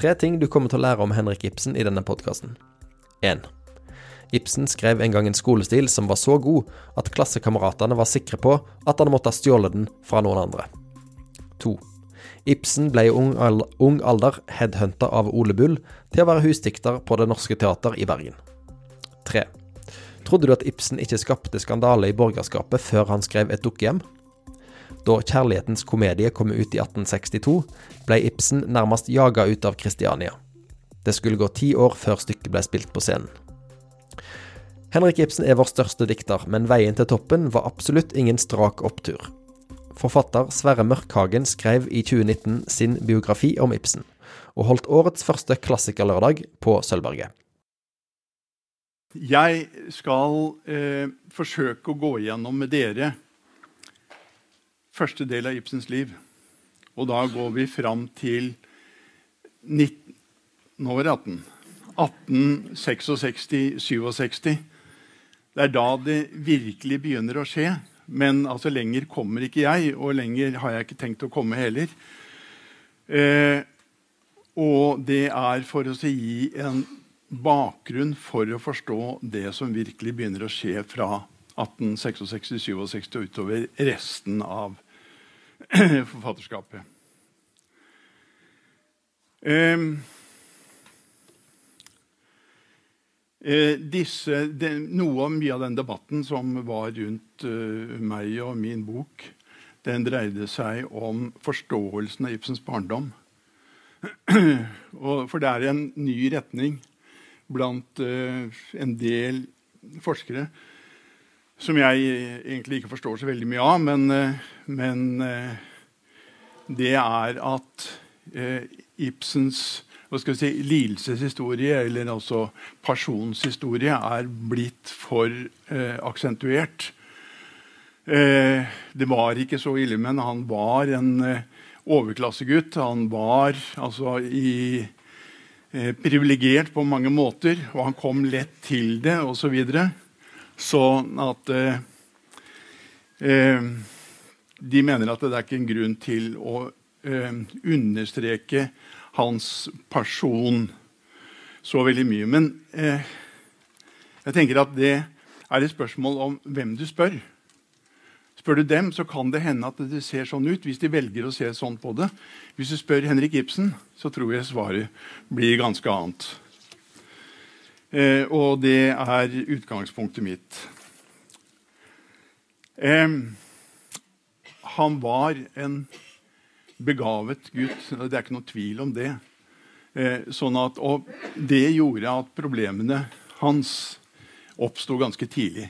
Tre ting du kommer til å lære om Henrik Ibsen i denne podkasten. 1. Ibsen skrev en gang en skolestil som var så god at klassekameratene var sikre på at han måtte ha stjålet den fra noen andre. 2. Ibsen ble i ung, ung alder headhunta av Ole Bull til å være husdikter på Det Norske Teater i Bergen. 3. Trodde du at Ibsen ikke skapte skandale i borgerskapet før han skrev Et dukkehjem? Da Kjærlighetens komedie kom ut i 1862, ble Ibsen nærmest jaga ut av Kristiania. Det skulle gå ti år før stykket ble spilt på scenen. Henrik Ibsen er vår største dikter, men veien til toppen var absolutt ingen strak opptur. Forfatter Sverre Mørkhagen skrev i 2019 sin biografi om Ibsen, og holdt årets første klassikerlørdag på Sølvberget. Jeg skal eh, forsøke å gå igjennom med dere første del av Ibsens liv. Og da går vi fram til 19, Nå var det 18. 1866-67. Det er da det virkelig begynner å skje. Men altså, lenger kommer ikke jeg, og lenger har jeg ikke tenkt å komme heller. Eh, og det er for å gi en bakgrunn for å forstå det som virkelig begynner å skje fra 1866-67 og utover resten av forfatterskapet. Um, disse, de, noe av mye av den debatten som var rundt uh, meg og min bok, den dreide seg om forståelsen av Ibsens barndom. og, for det er en ny retning blant uh, en del forskere som jeg egentlig ikke forstår så veldig mye av, men, uh, men det er at Ibsens hva skal vi si, lidelseshistorie, eller altså personshistorie, er blitt for eh, aksentuert. Eh, det var ikke så ille, men han var en eh, overklassegutt. Han var altså i eh, privilegert på mange måter, og han kom lett til det, osv. Så videre. Sånn at eh, eh, De mener at det er ikke en grunn til å eh, understreke hans person så veldig mye. Men eh, jeg tenker at det er et spørsmål om hvem du spør. Spør du dem, så kan det hende at det ser sånn ut, hvis de velger å se sånn på det. Hvis du spør Henrik Ibsen, så tror jeg svaret blir ganske annet. Eh, og det er utgangspunktet mitt. Eh, han var en begavet gutt. Det er ikke noe tvil om det. Eh, sånn at, og det gjorde at problemene hans oppsto ganske tidlig.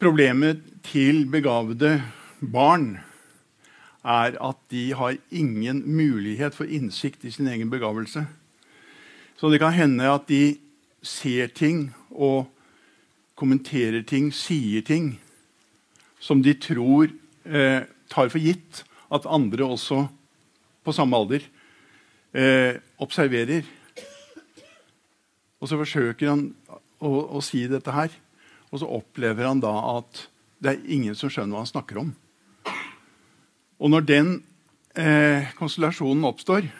Problemet til begavede barn er at de har ingen mulighet for innsikt i sin egen begavelse. Så det kan hende at de ser ting og kommenterer ting, sier ting som de tror eh, tar for gitt at andre også på samme alder eh, observerer. Og så forsøker han å, å, si dette her, og så opplever han da at det er ingen som skjønner hva han snakker om. Og når den eh, konstellasjonen oppstår,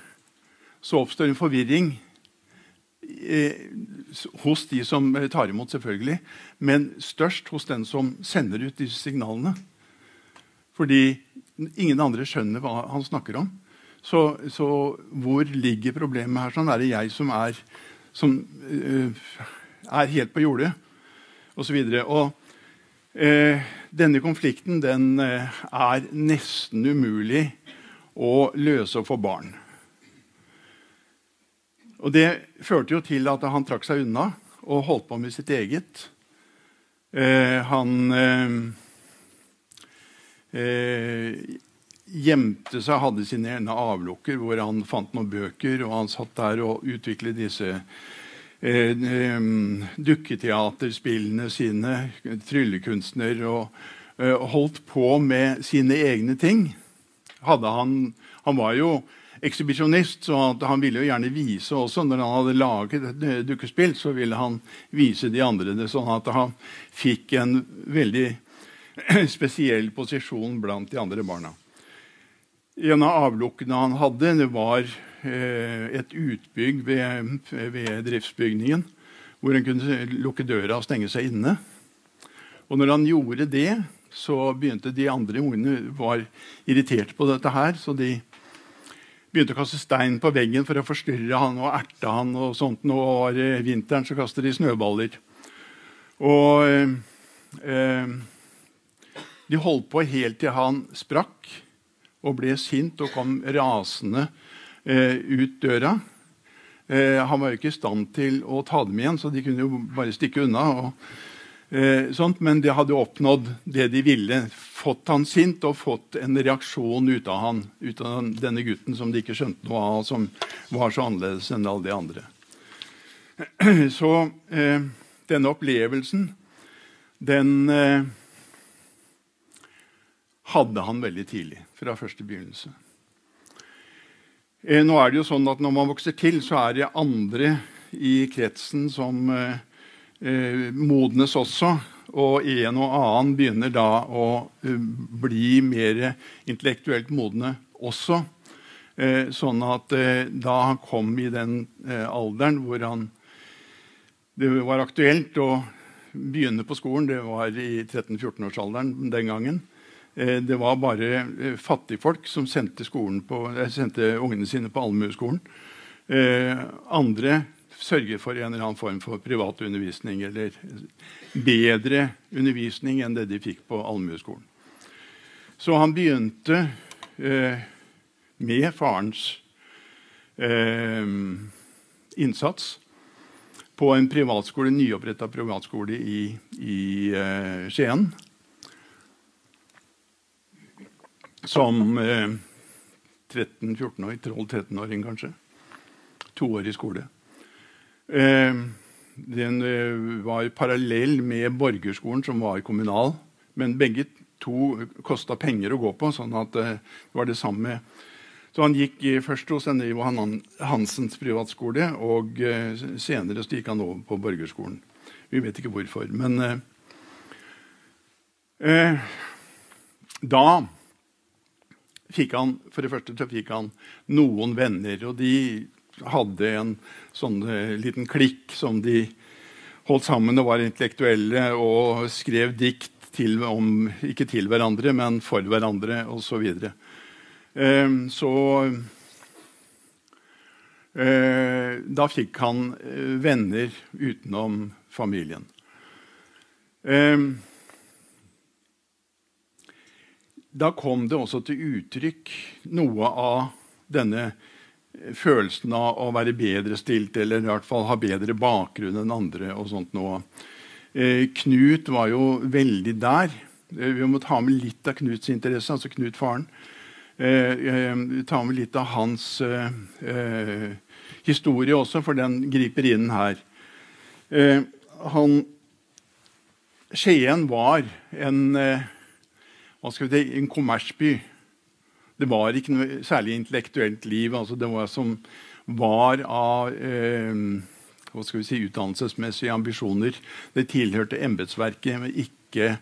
så oppstår en forvirring eh, hos de som tar imot, selvfølgelig, men størst hos den som sender ut disse signalene. Fordi ingen andre skjønner hva han snakker om. Så, så hvor ligger problemet her? Sånn er det jeg som er, som, eh, er helt på jordet, osv. Uh, denne konflikten den uh, er nesten umulig å løse for barn. Og Det førte jo til at han trakk seg unna og holdt på med sitt eget. han eh, gjemte seg, hadde sine egne avlukker hvor han fant noen bøker. Og han satt der og utviklet disse eh, eh, dukketeaterspillene sine, tryllekunstner, og eh, holdt på med sine egne ting. Han, han, var jo ekshibisjonist, så han ville jo gjerne vise også. Når han hadde laget et dukkespill, så ville han vise de andre det, sånn at han fikk en veldig spesiell posisjon blant de andre barna. En av avlukkene han hadde, det var eh, et utbygg ved, ved driftsbygningen hvor han kunne lukke døra og stenge seg inne. Og når han gjorde det, så begynte de andre ungene var irritert på dette her, så de begynte å kaste stein på veggen for å forstyrre han og erte han. og sånt. Nå var det vinteren, så kastet de snøballer. Og eh, de holdt på helt til han sprakk og ble sint og kom rasende eh, ut døra. Eh, han var jo ikke i stand til å ta dem igjen, så de kunne jo bare stikke unna. Og, eh, sånt, men de hadde oppnådd det de ville. Fått han sint og fått en reaksjon ut av han, ut av denne gutten som de ikke skjønte noe av, som var så annerledes enn alle de andre. Så eh, denne opplevelsen, den eh, hadde han veldig tidlig. Fra første begynnelse. Eh, nå er det jo sånn at Når man vokser til, så er det andre i kretsen som eh, modnes også. Og en og annen begynner da å uh, bli mer intellektuelt modne også. Eh, sånn at eh, da han kom i den eh, alderen hvor han, det var aktuelt å begynne på skolen, det var i 13-14-årsalderen den gangen, Eh, det var bare eh, fattigfolk som sendte, på, eh, sendte ungene sine på allmueskolen. Andre sørger for en eller annen form for privat undervisning eller bedre undervisning enn det de fikk på allmueskolen. Så han begynte eh, med farens eh, innsats på en privatskole, nyoppretta privatskole i, i eh, Skien. som eh, 13-14-åring, 12-13-åring kanskje. To år i skole. Eh, den eh, var parallell med borgerskolen, som var kommunal. Men begge to kosta penger å gå på, sånn at eh, det var det samme. Så han gikk først hos denne Johan Hansens privatskole, og senere så gikk han over på borgerskolen. Vi vet ikke hvorfor. Men eh, da fikk han for det første fikk han noen venner. Og de hadde en sånn eh, liten klikk som de holdt sammen og var intellektuelle og skrev dikt til, om, ikke til hverandre, men for hverandre osv. Så, eh, så eh, da fikk han eh, venner utenom familien. Eh, da kom det også til uttrykk noe av denne følelsen av å være bedre stilt, eller i hvert fall ha bedre bakgrunn enn andre. og sånt noe. Eh, Knut var jo veldig der. Eh, vi må ta med litt av Knuts interesse, altså Knut faren. Eh, eh ta med litt av hans eh, eh, historie også, for den griper inn her. han Skien var en en kommersby. Det var ikke noe særlig intellektuelt liv. altså Det var som var av eh, hva skal vi si, utdannelsesmessige ambisjoner. Det tilhørte embetsverket, men ikke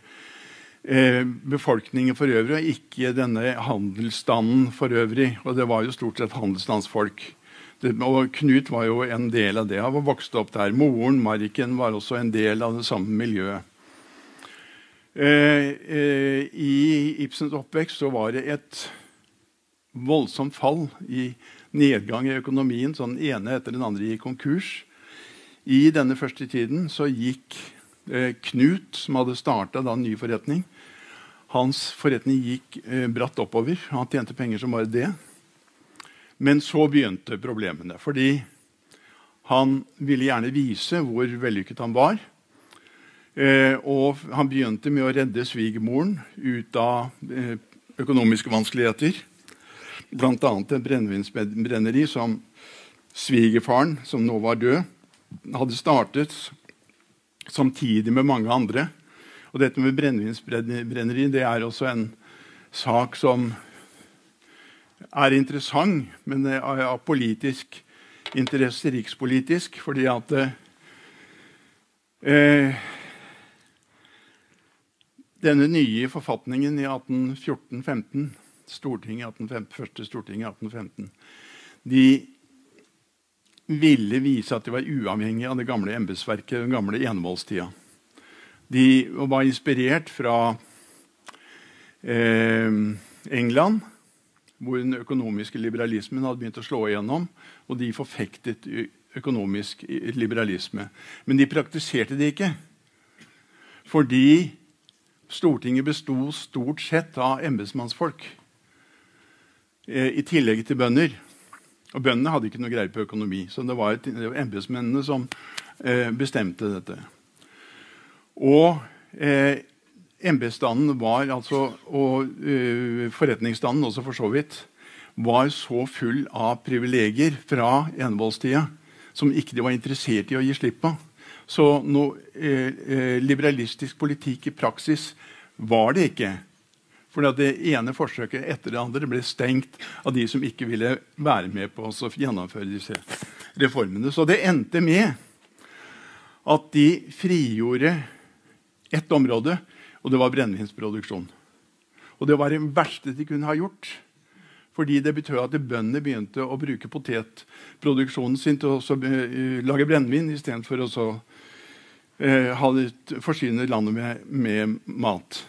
eh, befolkningen for øvrig, og ikke denne handelsstanden for øvrig. Og det var jo stort sett handelsstandsfolk. Og Knut var jo en del av det. Han var vokst opp der. Moren, Marken, var også en del av det samme miljøet. Eh, eh, I Ibsens oppvekst så var det et voldsomt fall i nedgang i økonomien. Så den ene etter den andre gikk konkurs. I denne første tiden så gikk eh, Knut, som hadde starta en ny forretning Hans forretning gikk eh, bratt oppover. Han tjente penger som bare det. Men så begynte problemene. Fordi han ville gjerne vise hvor vellykket han var. Eh, og han begynte med å redde svigermoren ut av eh, økonomiske vanskeligheter. Bl.a. et brennevinsbrenneri som svigerfaren, som nå var død, hadde startet samtidig med mange andre. Og dette med brennevinsbrenneri det er også en sak som er interessant, men av politisk interesse rikspolitisk, fordi at eh, denne nye forfatningen i 1814-15, Stortinget 1815, første Stortinget 1815, de ville vise at de var uavhengige av det gamle embetsverket, den gamle enevoldstida. De var inspirert fra eh, England, hvor den økonomiske liberalismen hadde begynt å slå igjennom. Og de forfektet økonomisk liberalisme. Men de praktiserte det ikke. Fordi Stortinget besto stort sett av embetsmannsfolk. Eh, I tillegg til bønder. Og bøndene hadde ikke noe greie på økonomi. Så det var, var embetsmennene som eh, bestemte dette. Og eh, embetsstanden var altså, og eh, forretningsstanden også for så vidt, var så full av privilegier fra enevoldstida som ikke de var interessert i å gi slipp på. Så noe eh, eh, liberalistisk politikk i praksis var det ikke. For det ene forsøket etter det andre ble stengt av de som ikke ville være med på å gjennomføre disse reformene. Så det endte med at de frigjorde ett område, og det var brennevinsproduksjon. Og det var det verste de kunne ha gjort. Fordi det betød at bøndene begynte å bruke potetproduksjonen sin til å uh, lage brennevin istedenfor å så, uh, forsyne landet med, med mat,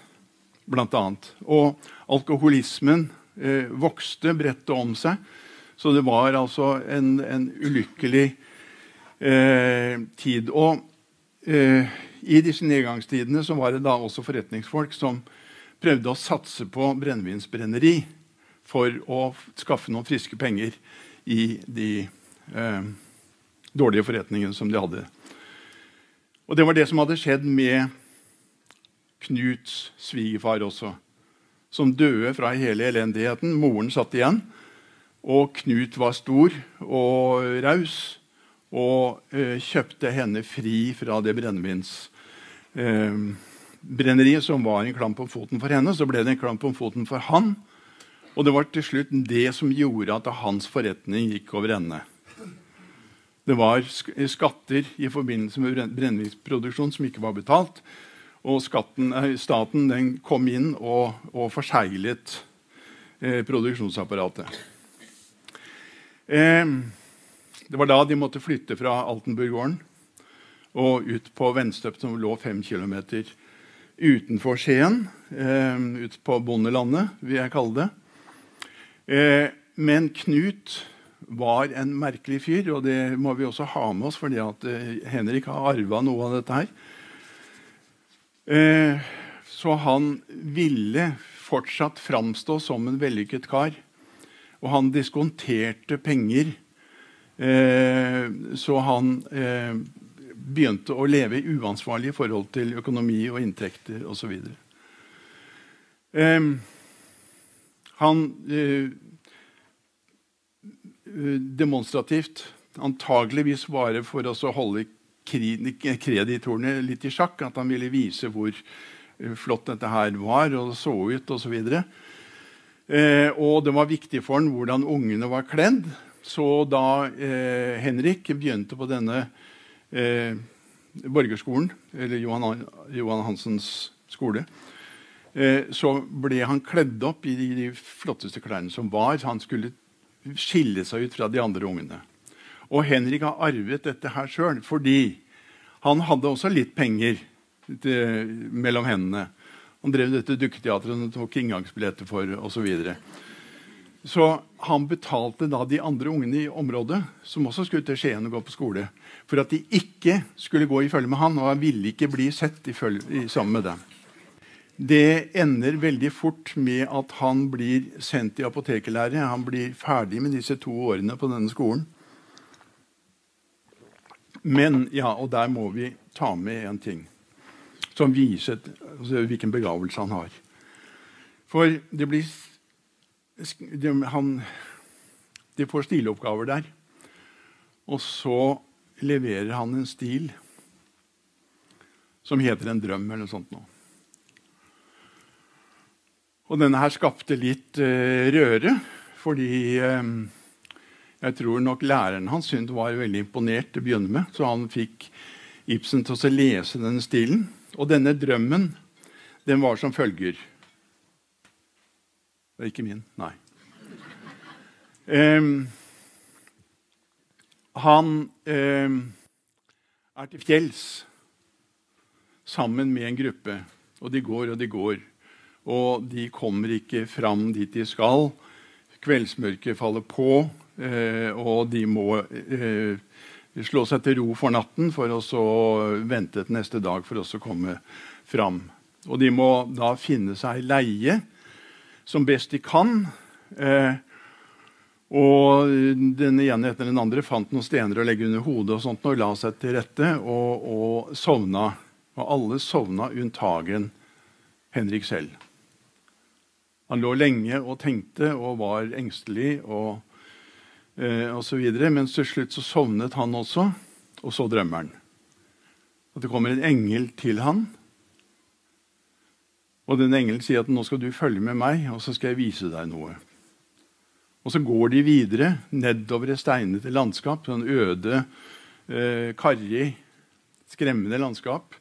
annet. Og alkoholismen eh, vokste, bredte om seg. Så det var altså en, en ulykkelig eh, tid. Og i disse nedgangstidene så var det da også forretningsfolk som prøvde å satse på brennevinsbrenneri for å skaffe noen friske penger i de eh, dårlige forretningene som de hadde. Og det var det som hadde skjedd med Knuts svigerfar også, som døde fra hele elendigheten. Moren satt igjen, og Knut var stor og raus og eh, kjøpte henne fri fra det brennevinsbrenneriet eh, som var en klamp om foten for henne, så ble det en klamp om foten for han. Og det var til slutt det som gjorde at hans forretning gikk over ende. Det var skatter i forbindelse med brennevinsproduksjon som ikke var betalt. Og skatten, eh, staten kom inn og, og forseglet eh, produksjonsapparatet. Eh, det var da de måtte flytte fra Altenburggården og ut på Venstøp, som lå fem km utenfor Skien. Eh, ut på bondelandet, vil jeg kalle det. Eh, men Knut var en merkelig fyr, og det må vi også ha med oss, fordi eh, Henrik har arva noe av dette her. Eh, så han ville fortsatt framstå som en vellykket kar. Og han diskonterte penger. Eh, så han eh, begynte å leve i uansvarlige forhold til økonomi og inntekter osv. Um, han demonstrativt, antageligvis bare for å holde kreditorene litt i sjakk, at han ville vise hvor flott dette her var og så ut osv. Eh, og det var viktig for han hvordan ungene var kledd. Så da eh, Henrik begynte på denne eh, borgerskolen, eller Johan, Johan Hansens skole, eh, så ble han kledd opp i de, de, flotteste klærne som var. Han skulle skille seg ut fra de andre ungene. Og Henrik har arvet dette her sjøl fordi han hadde også litt penger til, mellom hendene. Han drev dette dukketeatret og tok inngangsbilletter for osv. Så han betalte da de andre ungene i området, som også skulle til Skien og gå på skole, for at de ikke skulle gå i følge med han, og han ville ikke bli sett i følge, i, sammen med dem. Det ender veldig fort med at han blir sendt i apotekerlære. Han blir ferdig med disse to årene på denne skolen. Men, ja, og der må vi ta med en ting som viser altså, hvilken begavelse han har. For det blir de, han, de får stiloppgaver der. Og så leverer han en stil som heter En drøm, eller noe sånt. Nå. Og denne her skapte litt uh, røre, fordi um, jeg tror nok læreren hans syntes var veldig imponert til å begynne med. Så han fikk Ibsen til å lese denne stilen. Og denne drømmen den var som følger det er ikke min. Nei. Um, han um, er til fjells sammen med en gruppe. Og de går og de går. Og de kommer ikke fram dit de skal. Kveldsmørket faller på, og de må eh, slå seg til ro for natten for å så vente til neste dag for å komme fram. Og de må da finne seg leie som best de kan. Eh, og den ene etter den andre fant noen stener å legge under hodet og sånt, og la seg til rette og, og sovna. Og alle sovna unntagen Henrik selv. Han lå lenge og tenkte og var engstelig og, eh, videre, men til slutt så sovnet han også, og så drømmer han. At det kommer en engel til han og den engelen sier at nå skal du følge med meg, og så skal jeg vise deg noe. Og så går de videre nedover et steinete landskap, sånn øde, eh, karrig, skremmende landskap.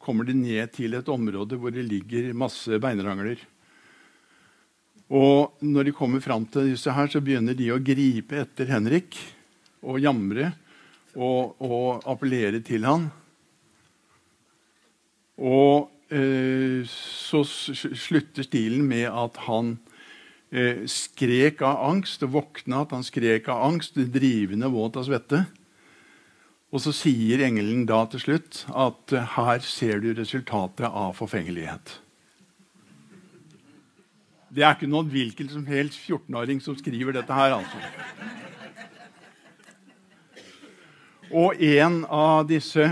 Kommer de ned til et område hvor det ligger masse beinrangler. Og når de kommer fram til disse her, så begynner de å gripe etter Henrik og jamre og, og appellere til han. Og Eh, så slutter stilen med at han eh, skrek av angst. og våkna at han skrek av angst, drivende våt av svette. Og så sier engelen da til slutt at eh, her ser du resultatet av forfengelighet. Det er ikke noen hvilken som helst 14-åring som skriver dette her, altså. Og en av disse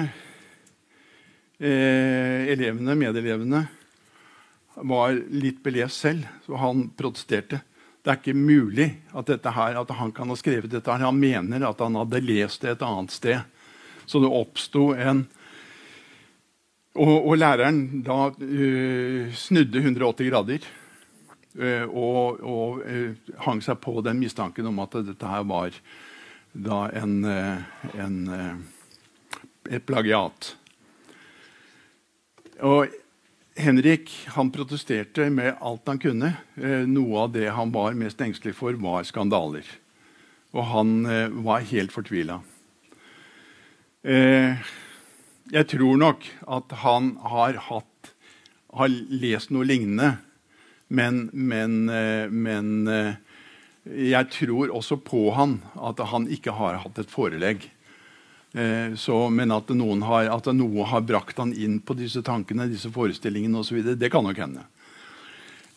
eh, elevene, medelevene var litt belest selv, så han protesterte. Det er ikke mulig at, her, at, han kan ha skrevet dette. her. Han mener at han hadde lest det et annet sted. Så det oppsto en og, og, læreren da uh, snudde 180 grader og, og uh, hang seg på den mistanken om at dette her var da en, en et plagiat. Og Henrik han protesterte med alt han kunne. Eh, noe av det han var mest engstelig for, var skandaler. Og han eh, var helt fortvila. Eh, jeg tror nok at han har, hatt, har lest noe lignende, men, men, men jeg tror også på han at han ikke har hatt et forelegg. Eh, så, men at, har, at, noe har brakt han inn på disse tankene, disse forestillingene osv., det kan nok hende.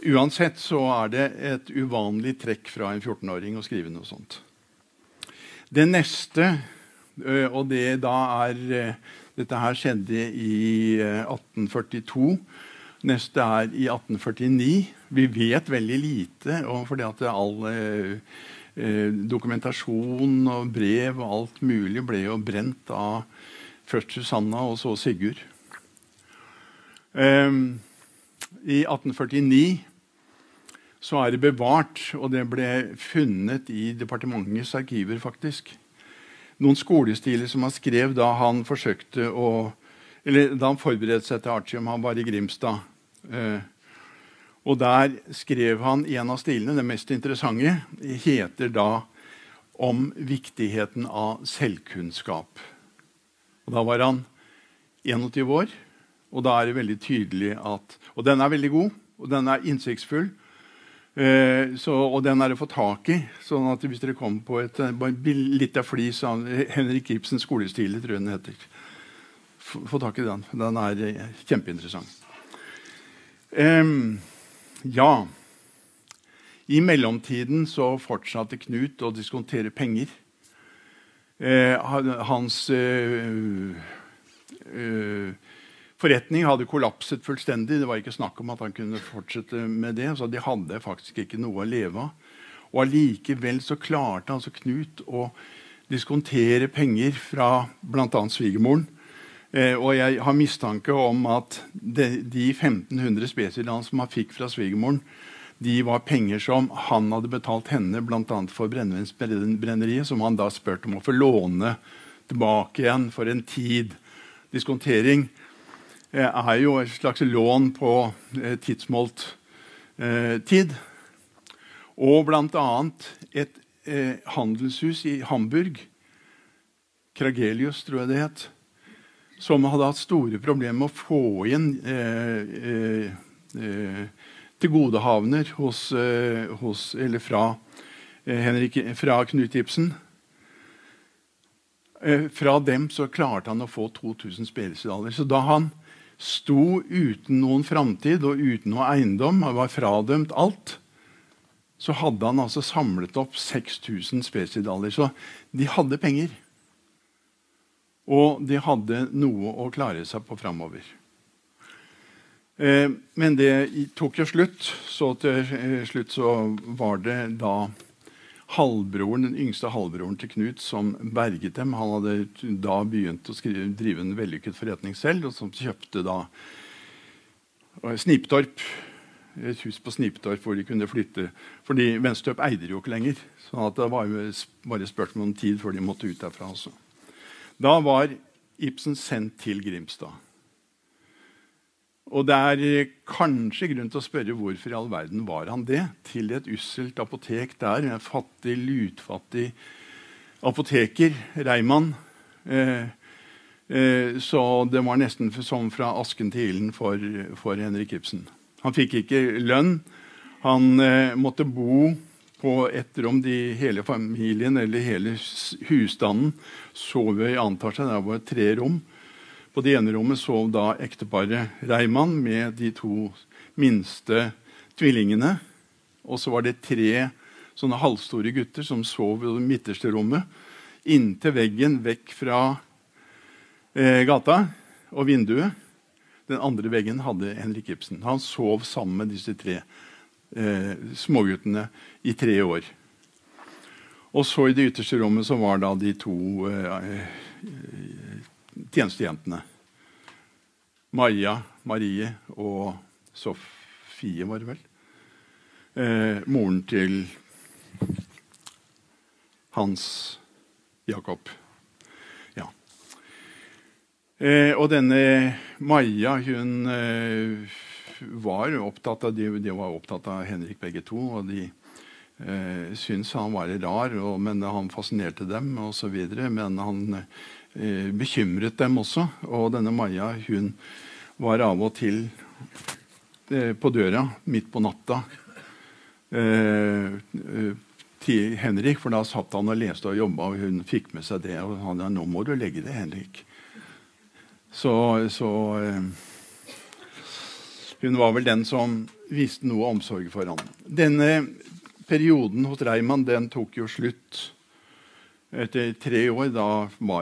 Uansett så er det et uvanlig trekk fra en 14-åring å skrive noe sånt. Det neste, eh, og det da er eh, Dette her skjedde i 1842. Neste er i 1849. Vi vet veldig lite, fordi at all Eh, dokumentasjon og brev og alt mulig ble jo brent av først Susanna og så Sigurd. Eh, I 1849 så er det bevart, og det ble funnet i departementets arkiver, faktisk. Noen skolestiler som han skrev da han forsøkte å Eller da han forberedte seg til artium. Han var i Grimstad. Eh, og der skrev han i en av stilene, det mest interessante, heter da 'Om viktigheten av selvkunnskap'. Og Da var han 21 år, og da er det veldig tydelig at Og den er veldig god, og den er innsiktsfull. Eh, så, og den er å få tak i. sånn at hvis dere kommer på et litt av flis av Henrik Ibsens skolestil, tror jeg den heter Få tak i den. Den er eh, kjempeinteressant. Um, ja. I mellomtiden så fortsatte Knut å diskontere penger. Uh, hans uh, uh, forretning hadde kollapset fullstendig. Det var ikke snakk om at han kunne fortsette med det. Så de hadde faktisk ikke noe å leve av. Og allikevel så klarte altså Knut å diskontere penger fra bl.a. svigermoren og jeg har mistanke om at de, de 1500 spesiene som han fikk fra svigermoren, de var penger som han hadde betalt henne bl.a. for brennevinsbrenneriet, som han da spurte om å få låne tilbake igjen for en tid. Diskontering eh, er jo et slags lån på eh, tidsmålt eh, tid. Og bl.a. et eh, handelshus i Hamburg Kragelius, tror jeg det het, som hadde hatt store problemer med å få inn eh, eh, eh tilgodehavner hos, eh, hos, eller fra, eh, Henrik, fra Knut Ibsen. Fra dem så klarte han å få 2000 spillesedaler. Så da han sto uten noen framtid og uten noe eiendom, og var fradømt alt, så hadde han altså samlet opp 6000 spesidaler. Så de hadde penger. Og de hadde noe å klare seg på framover. Eh, men det tok jo slutt. Så til eh, slutt så var det da halvbroren, den yngste halvbroren til Knut som berget dem. Han hadde da begynt å skrive, drive en vellykket forretning selv, og som kjøpte da Sniptorp. Et hus på Sniptorp hvor de kunne flytte. Fordi Venstøp eide jo ikke lenger. Så det var jo bare spørsmål om tid før de måtte ut derfra. Også. Da var Ibsen sendt til Grimstad. Og det er eh, kanskje grunn til å spørre hvorfor i all verden var han det? Til et usselt apotek der, en fattig, lutfattig apoteker, Reimann. Eh, eh, så det var nesten som fra asken til ilden for, for, Henrik Ibsen. Han fikk ikke lønn. Han eh, måtte bo på etter rom. De, hele familien eller hele husstanden sov i antar seg. Det var tre rom. På det ene rommet sov da ekteparet Reimann med de to minste tvillingene. Og så var det tre sånne halvstore gutter som sov i det midterste rommet. Inntil veggen, vekk fra eh, gata og vinduet. Den andre veggen hadde Henrik Ibsen. Han sov sammen med disse tre eh, småguttene i tre år. Og så i det ytterste rommet så var da de to eh, tjenestejentene. Maja, Marie og Sofie, var det vel. Eh, moren til Hans Jakob. Ja. Eh, og denne Maja, hun eh, var opptatt av de, de, var opptatt av Henrik begge to. og de eh, syntes han var rar, og, men han fascinerte dem osv. Men han Eh, bekymret dem også. Og denne Maja hun var av og til eh, på døra midt på natta eh, til Henrik, for da satt han og leste og jobba, og hun fikk med seg det. Og han sa 'Nå må du legge det, Henrik'. Så, så Hun var vel den som viste noe omsorg for ham. Denne perioden hos Reimann den tok jo slutt etter tre år da,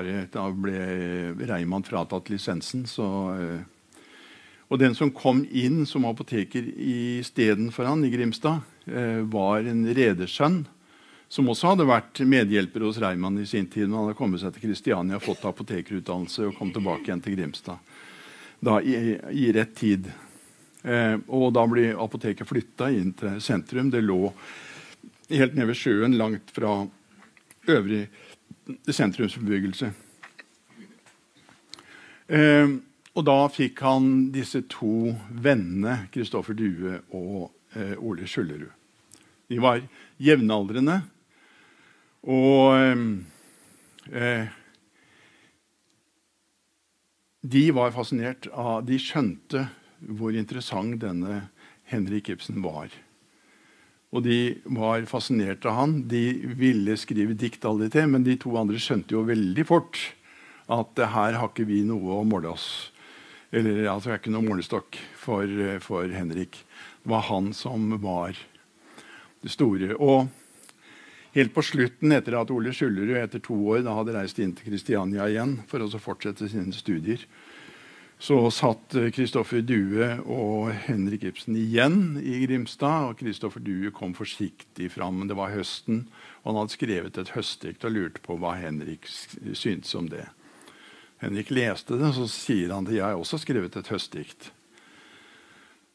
det, da ble Reimann fratatt lisensen. Så, eh, og den som kom inn som apoteker istedenfor han i Grimstad, eh, var en redersønn som også hadde vært medhjelper hos Reimann i sin tid. Han hadde kommet seg til Kristiania, fått apotekerutdannelse og kom tilbake igjen til Grimstad da, i, i rett tid. Eh, og da ble apoteket flytta inn til sentrum. Det lå helt nede ved sjøen, langt fra øvrig sentrumsbebyggelse. Eh, og da fikk han disse to vennene, Kristoffer Due og eh, Ole Skjullerud. De var jevnaldrende. Og eh, de var fascinert av De skjønte hvor interessant denne Henrik Ibsen var. Og de var fascinert av han. De ville skrive dikt alle tre, men de to andre skjønte jo veldig fort at her har ikke vi noe å måle oss Eller altså, det er ikke noe målestokk for, for Henrik. Det var han som var det store. Og helt på slutten, etter at Ole Skjullerud etter to år da hadde reist inn til Kristiania igjen for å fortsette sine studier, så satt Kristoffer Due og Henrik Ibsen igjen i Grimstad. og Kristoffer Due kom forsiktig fram. Det var høsten, og han hadde skrevet et høstdikt og lurte på hva Henrik syntes om det. Henrik leste det, så sier han at jeg har også skrevet et høstdikt.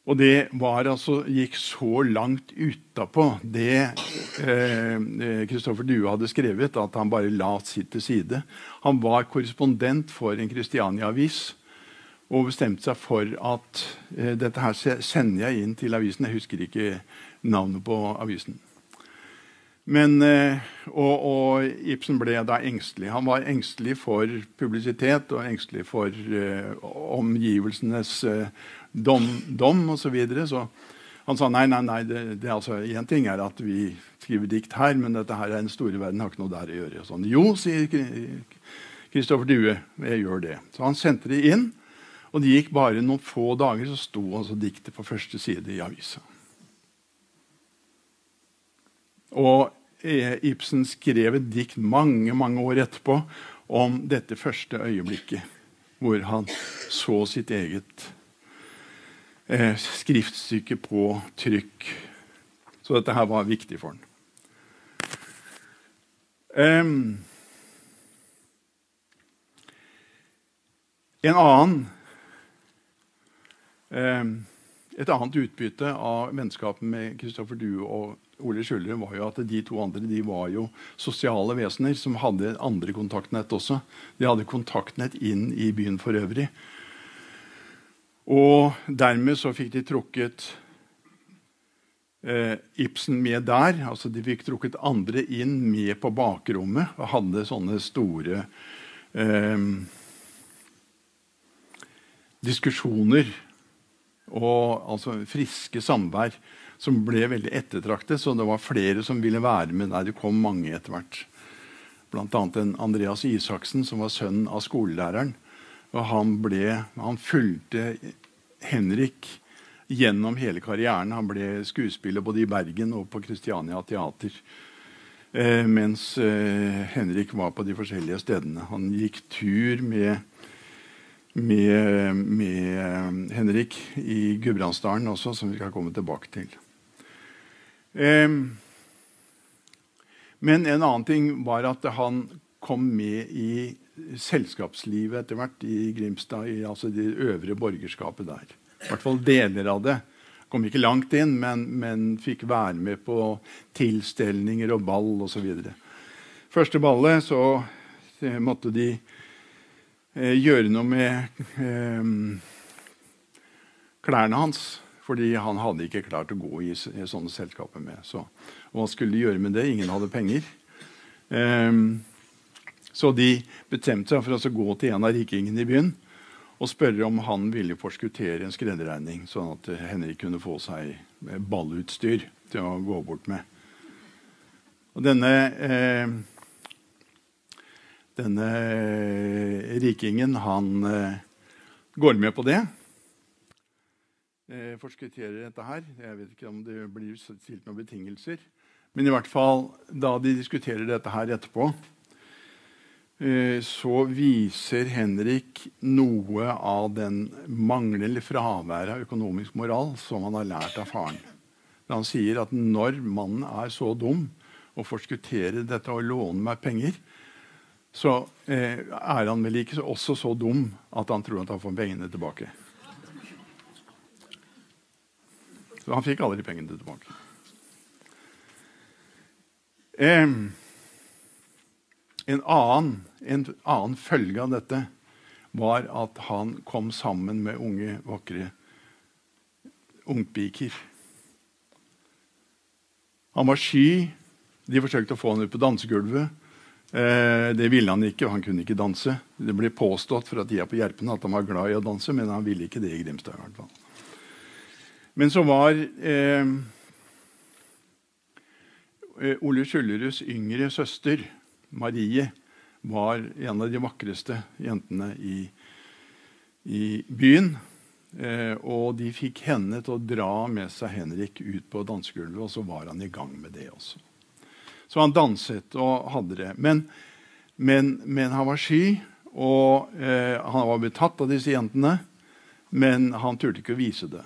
Og det var altså, gikk så langt utapå det Kristoffer eh, Due hadde skrevet, at han bare la sitt til side. Han var korrespondent for en Kristiania-avis og bestemte seg for at eh, dette her sender jeg inn til avisen. Jeg husker ikke navnet på avisen. Men, eh, og, og, Ibsen ble da engstelig. Han var engstelig for publisitet og engstelig for eh, omgivelsenes uh, dom, dom osv. Så, videre. så han sa nei, nei, nei, det, det altså, en ting er at vi skriver dikt her, men dette her er den store verden, har ikke noe der å gjøre. Sånn, jo, sier Kristoffer Due, jeg gjør det. Så han sendte det inn. Og det gikk bare noen få dager, så sto altså diktet på første side i avisa. Og eh, Ibsen skrev et dikt mange mange år etterpå om dette første øyeblikket hvor han så sitt eget eh, skriftstykke på trykk. Så dette her var viktig for han. Um, en annen Et annet utbytte av vennskapet med Kristoffer Due og Ole Skjuldre var jo at de to andre de var jo sosiale vesener som hadde andre kontaktnett også. De hadde kontaktnett inn i byen for øvrig. Og dermed så fikk de trukket eh, Ibsen med der. altså De fikk trukket andre inn med på bakrommet og hadde sånne store eh, diskusjoner og altså friske samvær som ble veldig ettertraktet. Så det var flere som ville være med der. Det kom mange etter hvert. Bl.a. Andreas Isaksen, som var sønnen av skolelæreren. Og han, ble, han fulgte Henrik gjennom hele karrieren. Han ble skuespiller både i Bergen og på Kristiania Teater. Eh, mens eh, Henrik var på de forskjellige stedene. Han gikk tur med, med, med eh, Henrik i Gudbrandsdalen også, som vi skal komme tilbake til. Men en annen ting var at han kom med i selskapslivet etter hvert i Grimstad, i altså det øvre borgerskapet der. I hvert fall deler av det. Kom ikke langt inn, men, men fikk være med på tilstelninger og ball osv. Første ballet så eh, måtte de gjøre noe med eh, klærne hans. Fordi han hadde ikke klart å gå i, sånne selskaper med. Så, hva skulle de gjøre med det? Ingen hadde penger. Eh, så de bestemte seg for å gå til en av rikingene i byen og spørre om han ville forskuttere en skredderregning, sånn at Henrik kunne få seg ballutstyr til å gå bort med. Og denne eh, denne rikingen, han eh, går med på det. Jeg forskutterer dette her. Jeg vet ikke om det blir stilt noen betingelser. Men i hvert fall, da de diskuterer dette her etterpå, Eh, så viser Henrik noe av den manglende fraværet av økonomisk moral som han har lært av faren. Han sier at når mannen er så dum å forskuttere dette og låne meg penger, så eh, er han vel ikke også så dum at han tror at han får pengene tilbake. Så han fikk aldri pengene tilbake. Eh, en annen, en annen, følge av dette var at han kom sammen med unge, vakre ungpiker. Han var sky. De forsøkte å få han ut på dansegulvet. Eh, det ville han ikke, han kunne ikke danse. Det ble påstått fra tida på Gjerpen at han var glad i å danse, men han ville ikke det i Grimstad. i hvert fall. Men så var eh, eh Ole Skjølleruds yngre søster Marie var en av de vakreste jentene i, i byen. Eh, og de fikk henne til å dra med seg Henrik ut på dansegulvet, og så var han i gang med det også. Så han danset og hadde det. Men, men, men han var sky, og eh, han var betatt av disse jentene. Men han turte ikke å vise det.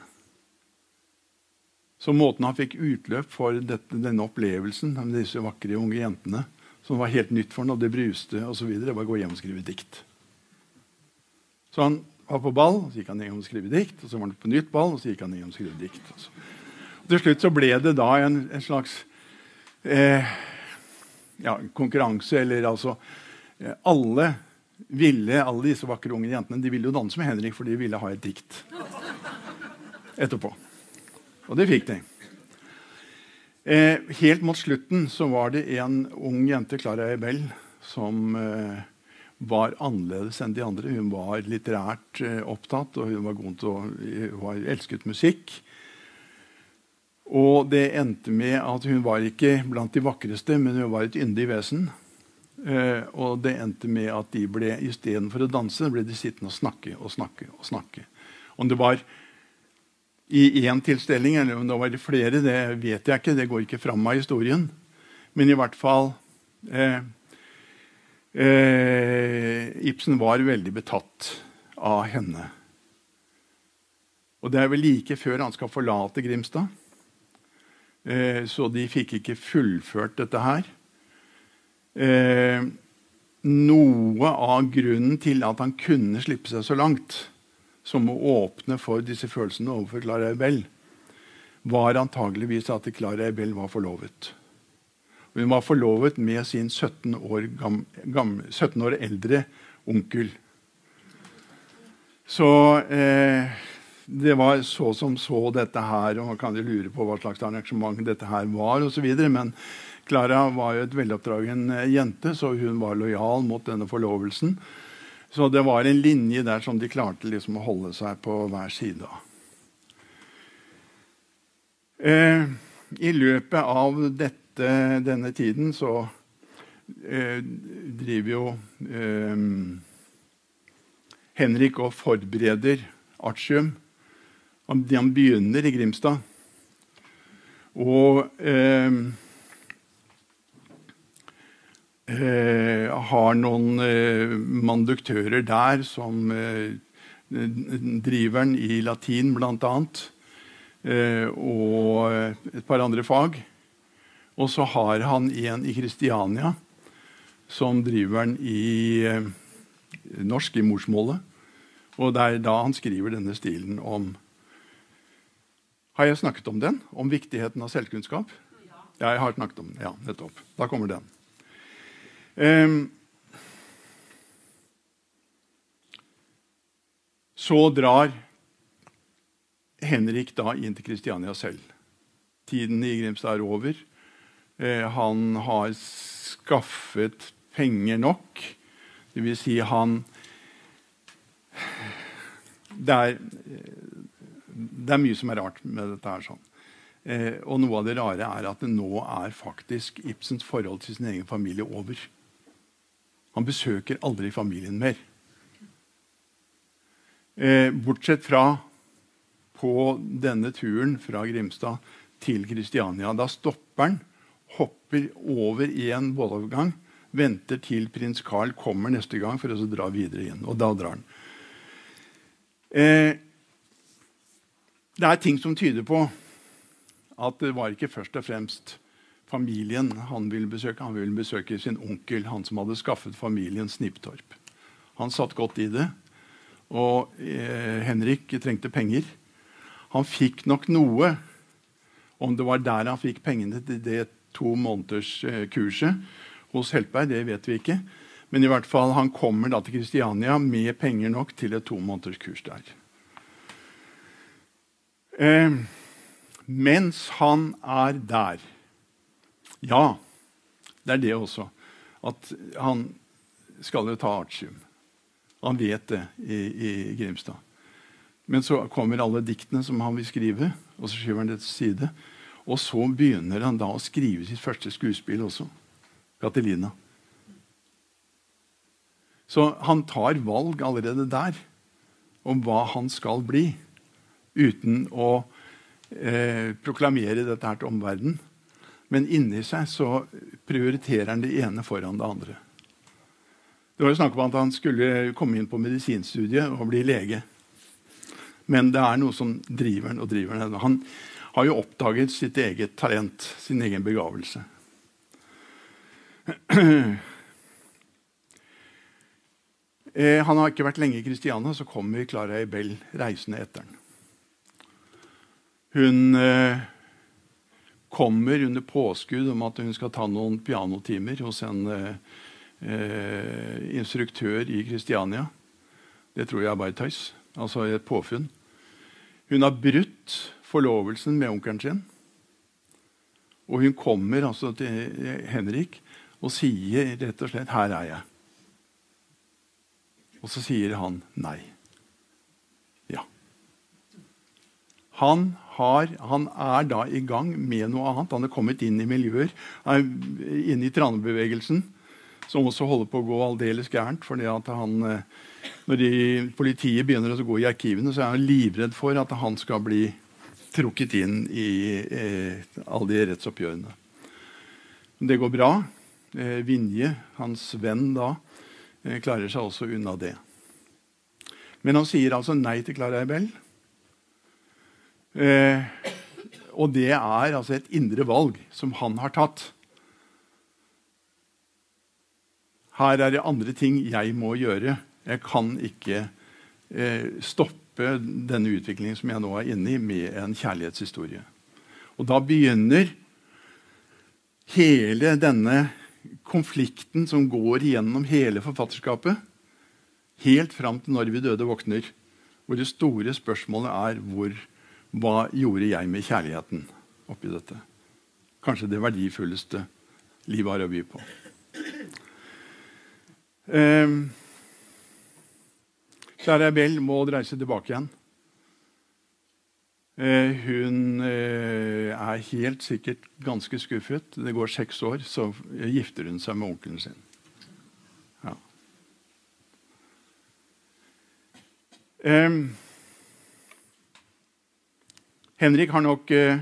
Så måten han fikk utløp for dette, denne opplevelsen med disse vakre unge jentene, som var helt nytt for ham, og det bruste osv. Var å gå hjem og skrive dikt. Så han var på ball, så gikk han hjem og skrev dikt. Og så var han på nytt ball, og så gikk han hjem og skrev dikt. Og til slutt så ble det da en, en slags eh, ja, konkurranse, eller altså eh, Alle ville, alle disse vakre unge jentene de ville jo danse med Henrik, for de ville ha et dikt etterpå. Og det fikk de. Eh, helt mot slutten så var det en ung jente, Clara Ebel, som eh, var annerledes enn de andre. Hun var litterært eh, opptatt, og hun var god til å, hun elsket musikk. Og det endte med at hun var ikke blant de vakreste, men hun var et yndig vesen. Uh, og det endte med at de ble istedenfor å danse, ble de sittende og snakke og snakke. og snakke. Om det var i én tilstelning, eller om det var i flere, det vet jeg ikke. Det går ikke fram av historien. Men i hvert fall uh, uh, Ibsen var veldig betatt av henne. Og det er vel like før han skal forlate Grimstad. Eh, så de fikk ikke fullført dette her. Eh, noe av grunnen til at han kunne slippe seg så langt, som å åpne for disse følelsene overfor Clara Ebel, var antageligvis at Clara Ebel var forlovet. Hun var forlovet med sin 17 år, gam, gam, 17 år eldre onkel. Så eh, det var så som så dette her, og man kan jo lure på hva slags arrangement dette her var osv. Men Klara var jo et veloppdragen eh, jente, så hun var lojal mot denne forlovelsen. Så det var en linje der som de klarte liksom å holde seg på hver side av. Eh, I løpet av dette, denne tiden så eh, driver jo eh, Henrik og forbereder artium. Han, han begynner i Grimstad. Og eh, eh, har noen eh, manduktører der som eh, driver i latin, annet. Eh, og et par andre fag. Og så har han en i Kristiania som driveren i eh, norsk, i morsmålet. Og det er da han skriver denne stilen om Har jeg snakket om den? Om viktigheten av selvkunnskap? Ja, jeg har snakket om den. Ja, nettopp. Da kommer den. Um, så drar Henrik da inn til Kristiania selv. Tiden i Grimstad er over. Uh, han har skaffet penger nok. Det vil si, han det er, det er mye som er rart med dette. her sånn. Eh, og noe av det rare er at det nå er faktisk Ibsens forhold til sin egen familie over. Han besøker aldri familien mer. Eh, bortsett fra på denne turen fra Grimstad til Kristiania. Da stopper han, hopper over i en båtovergang, venter til prins Carl kommer neste gang for å dra videre inn. Og da drar han. Eh, det er ting som tyder på at det var ikke først og fremst familien han ville besøke. Han ville besøke sin onkel, han som hadde skaffet familien Snipptorp. Han satt godt i det. Og eh, Henrik trengte penger. Han fikk nok noe. Om det var der han fikk pengene til det to måneders eh, kurset hos Heltberg, det vet vi ikke. Men i hvert fall, han kommer da til Kristiania med penger nok til et to måneders kurs der. Eh, mens han er der ja, det er det også. At han skal jo ta artium. Han vet det i, i, Grimstad. Men så kommer alle diktene som han vil skrive, og så skyver han det til side. Og så begynner han da å skrive sitt første skuespill også. Katelina. Så han tar valg allerede der om hva han skal bli, uten å eh, proklamere dette her til omverdenen. Men inni seg så prioriterer han det ene foran det andre. Det var jo snakk om at han skulle komme inn på medisinstudiet og bli lege. Men det er noe som driver han og driver han. Han har jo oppdaget sitt eget talent, sin egen begavelse. Eh, han har ikke vært lenge i Kristiania, så kommer Clara Ebel reisende etter ham. Hun eh, kommer under påskudd om at hun skal ta noen pianotimer hos en eh, instruktør i Kristiania. Det tror jeg er bare tøys. Altså et påfunn. Hun har brutt forlovelsen med onkelen sin. Og hun kommer altså til Henrik og sier rett og slett 'Her er jeg'. Og så sier han nei. Ja. Han, har, han er da i gang med noe annet. Han er kommet inn i miljøer, er inne i tranebevegelsen, som også holder på å gå aldeles gærent. fordi at han, eh, Når de, politiet begynner å gå i arkivene, så er han livredd for at han skal bli trukket inn i eh, alle de rettsoppgjørene. Det går bra. Eh, Vinje, hans venn da, eh, klarer seg også unna det. Men han sier altså nei til Clara Ebel. Eh, og det er altså et indre valg som han har tatt. Her er det andre ting jeg må gjøre. Jeg kan ikke eh, stoppe denne utviklingen som jeg nå er inne i, med en kjærlighetshistorie. Og da begynner hele denne konflikten som går gjennom hele forfatterskapet, helt fram til når vi døde våkner, hvor det store spørsmålet er hvor, hva gjorde jeg med kjærligheten oppi dette? Kanskje det verdifulleste livet har å by på. Eh, kjære Abel må reise tilbake igjen. Eh, hun eh, er helt sikkert ganske skuffet. Det går seks år, så gifter hun seg med onkelen sin. Ja. Um, Henrik har nok uh,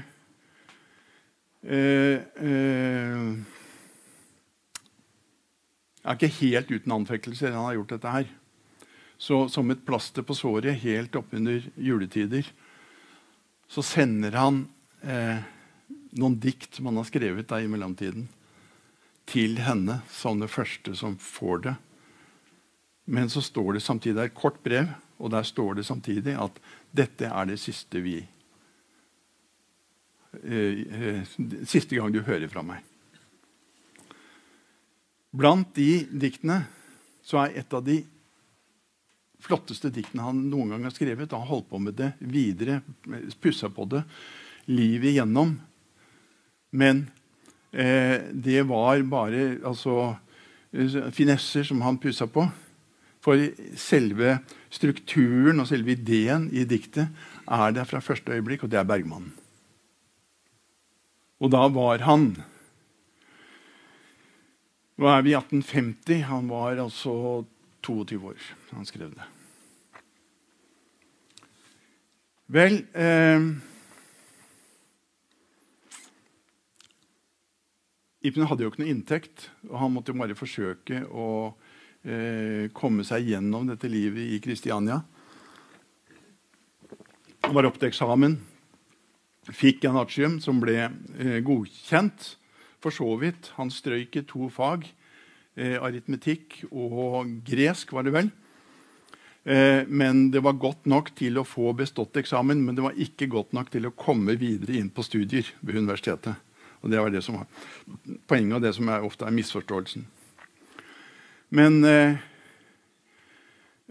er ikke helt uten anfektelser han har gjort dette her. Så som et plaster på såret helt oppunder juletider så sender han eh, noen dikt som han har skrevet da i mellomtiden, til henne som det første som får det. Men så står det samtidig det er et kort brev, og der står det samtidig at dette er det siste vi Siste gang du hører fra meg. Blant de diktene så er et av de flotteste diktene han noen gang har skrevet. Han holdt på med det videre, pussa på det livet igjennom. Men eh, det var bare altså, finesser som han pussa på. For selve strukturen og selve ideen i diktet er der fra første øyeblikk, og det er Bergmannen. Og da var han nå er vi i 1850. Han var altså 22 år han skrev det. Vel eh, Ibn hadde jo ikke noe inntekt, og han måtte jo bare forsøke å eh, komme seg gjennom dette livet i Kristiania. Han var opp til eksamen, fikk en artium som ble eh, godkjent for så vidt. Han strøyk i to fag. Eh, aritmetikk og gresk, var det vel. Eh, men det var godt nok til å få bestått eksamen, men det var ikke godt nok til å komme videre inn på studier ved universitetet. Og Det var det som var poenget, og det som er, ofte er misforståelsen. Men eh,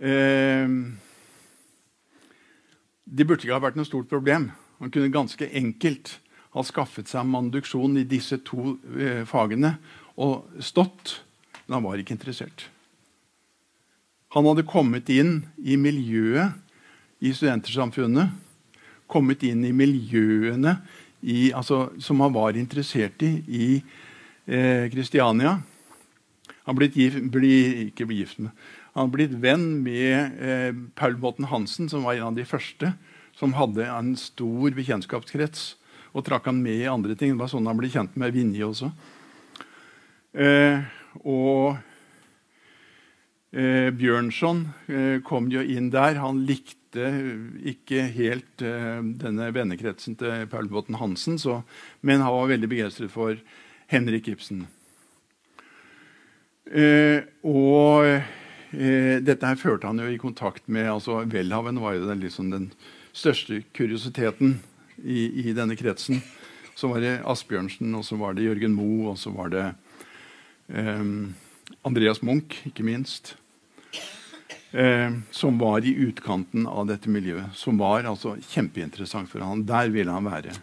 eh, Det burde ikke ha vært noe stort problem. Man kunne ganske enkelt ha skaffet seg manduksjon i disse to eh, fagene og stått, men han var ikke interessert. Han hadde kommet inn i miljøet i studentersamfunnet. Kommet inn i miljøene i, altså, som han var interessert i i Kristiania. Eh, han blitt gift, bli, ikke gift med, han blitt venn med eh, Paul Botten Hansen, som var en av de første som hadde en stor bekjentskapskrets og trakk han med i andre ting. Det var sånn han ble kjent med Vinje også. Eh, og eh, Bjørnson eh, kom jo inn der. Han likte ikke helt eh, denne vennekretsen til Paul Botten Hansen, så, men han var veldig begeistret for Henrik Ibsen. Eh, og eh, dette her førte han jo i kontakt med altså Welhaven var jo den, liksom den største kuriositeten i, i, denne kretsen. Så var det Asbjørnsen, og så var det Jørgen Moe, og så var det eh, Andreas Munch, ikke minst. Eh, som var i utkanten av dette miljøet. Som var altså kjempeinteressant for han. Der ville han være.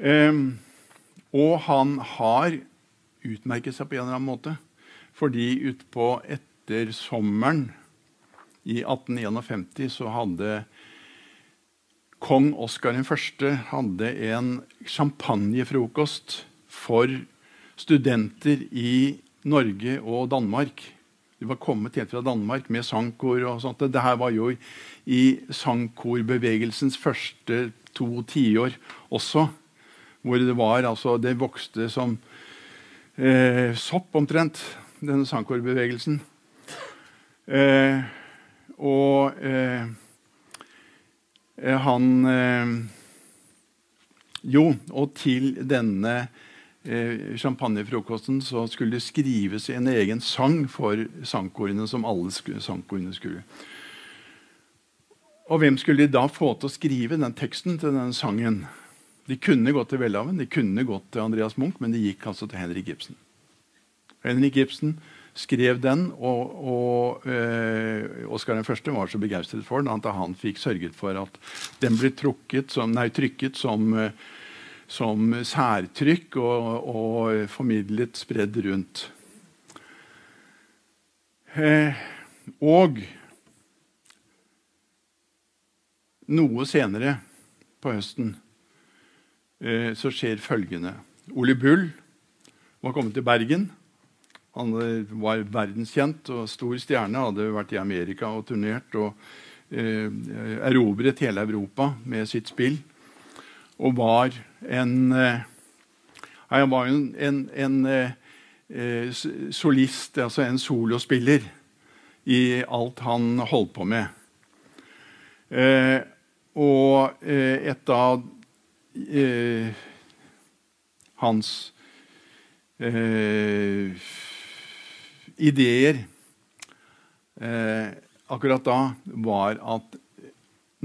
Eh, og han har utmerket seg på en eller annen måte. Fordi utpå etter sommeren i 1851 så hadde kong Oskar 1. hadde en champagnefrokost for studenter i Norge og Danmark. De var kommet helt fra Danmark med sangkor og sånt. Dette var jo i sangkorbevegelsens første to tiår også. Hvor det var altså Det vokste som eh, sopp, omtrent, denne sangkorbevegelsen. Eh, og eh, eh han eh, Jo, og til denne eh, champagnefrokosten så skulle det skrives en egen sang for sangkorene, som alle sangkorene skulle. Og hvem skulle de da få til å skrive den teksten til den sangen? De kunne gått til Welhaven, de kunne gått til Andreas Munch, men de gikk altså til Henrik Ibsen. Henrik Ibsen skrev den, og, og eh, Oskar 1. var så begeistret for den at han fikk sørget for at den ble som, nei, trykket som eh, som særtrykk og, og formidlet spredd rundt. Eh, og noe senere på høsten eh, så skjer følgende. Ole Bull var kommet til Bergen. Han var verdenskjent og stor stjerne, hadde vært i Amerika og turnert og eh, erobret hele Europa med sitt spill og var en eh, Han var en, en, en eh, solist, altså en solospiller, i alt han holdt på med. Eh, og et av hans ideer akkurat da var at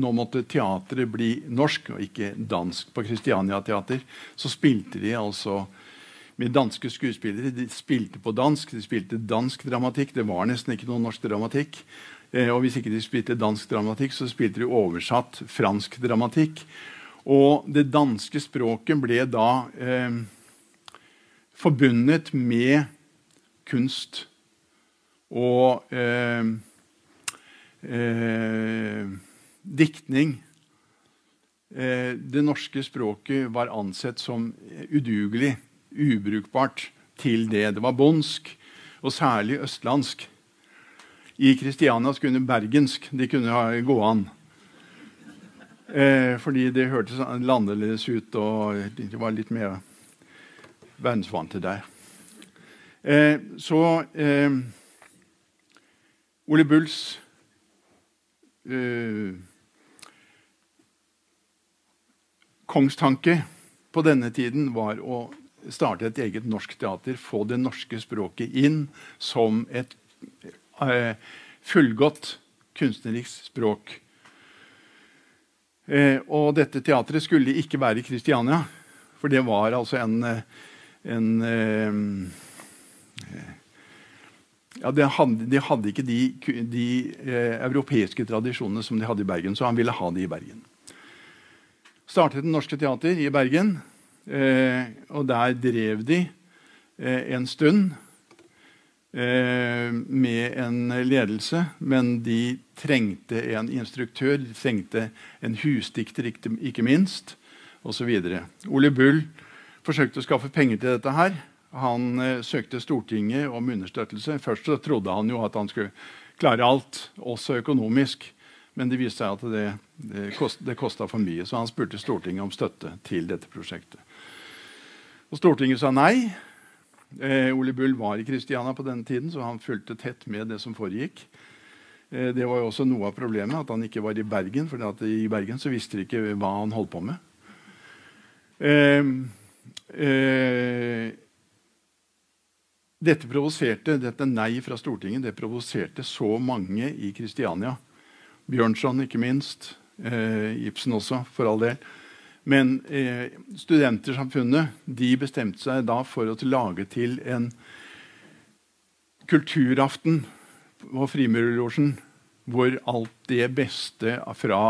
nå måtte teatret bli norsk og ikke dansk. På Christiania Teater så spilte de altså med danske skuespillere. De spilte på dansk, de spilte dansk dramatikk. Det var nesten ikke noe norsk dramatikk. Eh, og hvis ikke de spilte dansk dramatikk, så spilte de oversatt fransk dramatikk. Og det danske språket ble da eh, forbundet med kunst og eh, eh, diktning eh, Det norske språket var ansett som udugelig, ubrukbart til det. Det var bondsk, og særlig østlandsk. I Kristiania kunne bergensk de kunne gå an. Eh, fordi det hørtes annerledes ut, og de var litt mer verdensvante der. Eh, så eh, Ole Bulls uh, kongstanke på denne tiden var å starte et eget norsk teater. Få det norske språket inn som et uh, fullgodt kunstnerisk språk. Uh, og dette teatret skulle ikke være i Kristiania, for det var altså en, en ja, de hadde, de hadde, ikke de, de eh, europeiske tradisjonene som de hadde i Bergen, så han ville ha de i Bergen startet Det Norske Teater i Bergen. Eh, og der drev de eh, en stund eh, med en ledelse. Men de trengte en instruktør, de trengte en husdikter, ikke, minst, osv. Ole Bull forsøkte å skaffe penger til dette her. Han eh, søkte Stortinget om understøttelse. Først så trodde han jo at han skulle klare alt, også økonomisk. Men det viste seg at det, det, kost, det kosta for mye, så han spurte Stortinget om støtte til dette prosjektet. Og Stortinget sa nei. Eh, Ole Bull var i Kristiania på denne tiden, så han fulgte tett med det som foregikk. Eh, det var jo også noe av problemet, at han ikke var i Bergen. For i Bergen så visste de ikke hva han holdt på med. Eh, eh, dette provoserte, dette nei fra Stortinget det provoserte så mange i Kristiania Bjørnson, ikke minst. Eh, Ibsen også, for all del. Men eh, Studentersamfunnet de bestemte seg da for å lage til en kulturaften på Frimurerlosjen hvor alt det beste fra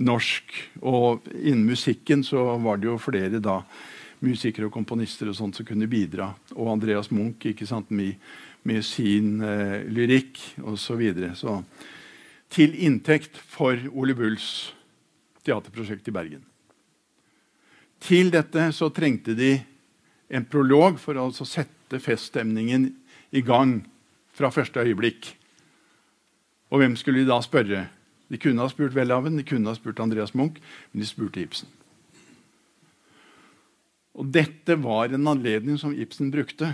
norsk. Og innen musikken så var det jo flere da musikere og komponister og sånt som kunne bidra. Og Andreas Munch ikke sant, med, med sin eh, lyrikk osv. Så, videre. så til inntekt for Ole Bulls teaterprosjekt i Bergen. Til dette så trengte de en prolog for å altså sette feststemningen i gang fra første øyeblikk. Og hvem skulle de da spørre? De kunne ha spurt Welhaven, de kunne ha spurt Andreas Munch, men de spurte Ibsen. Og dette var en anledning som Ibsen brukte.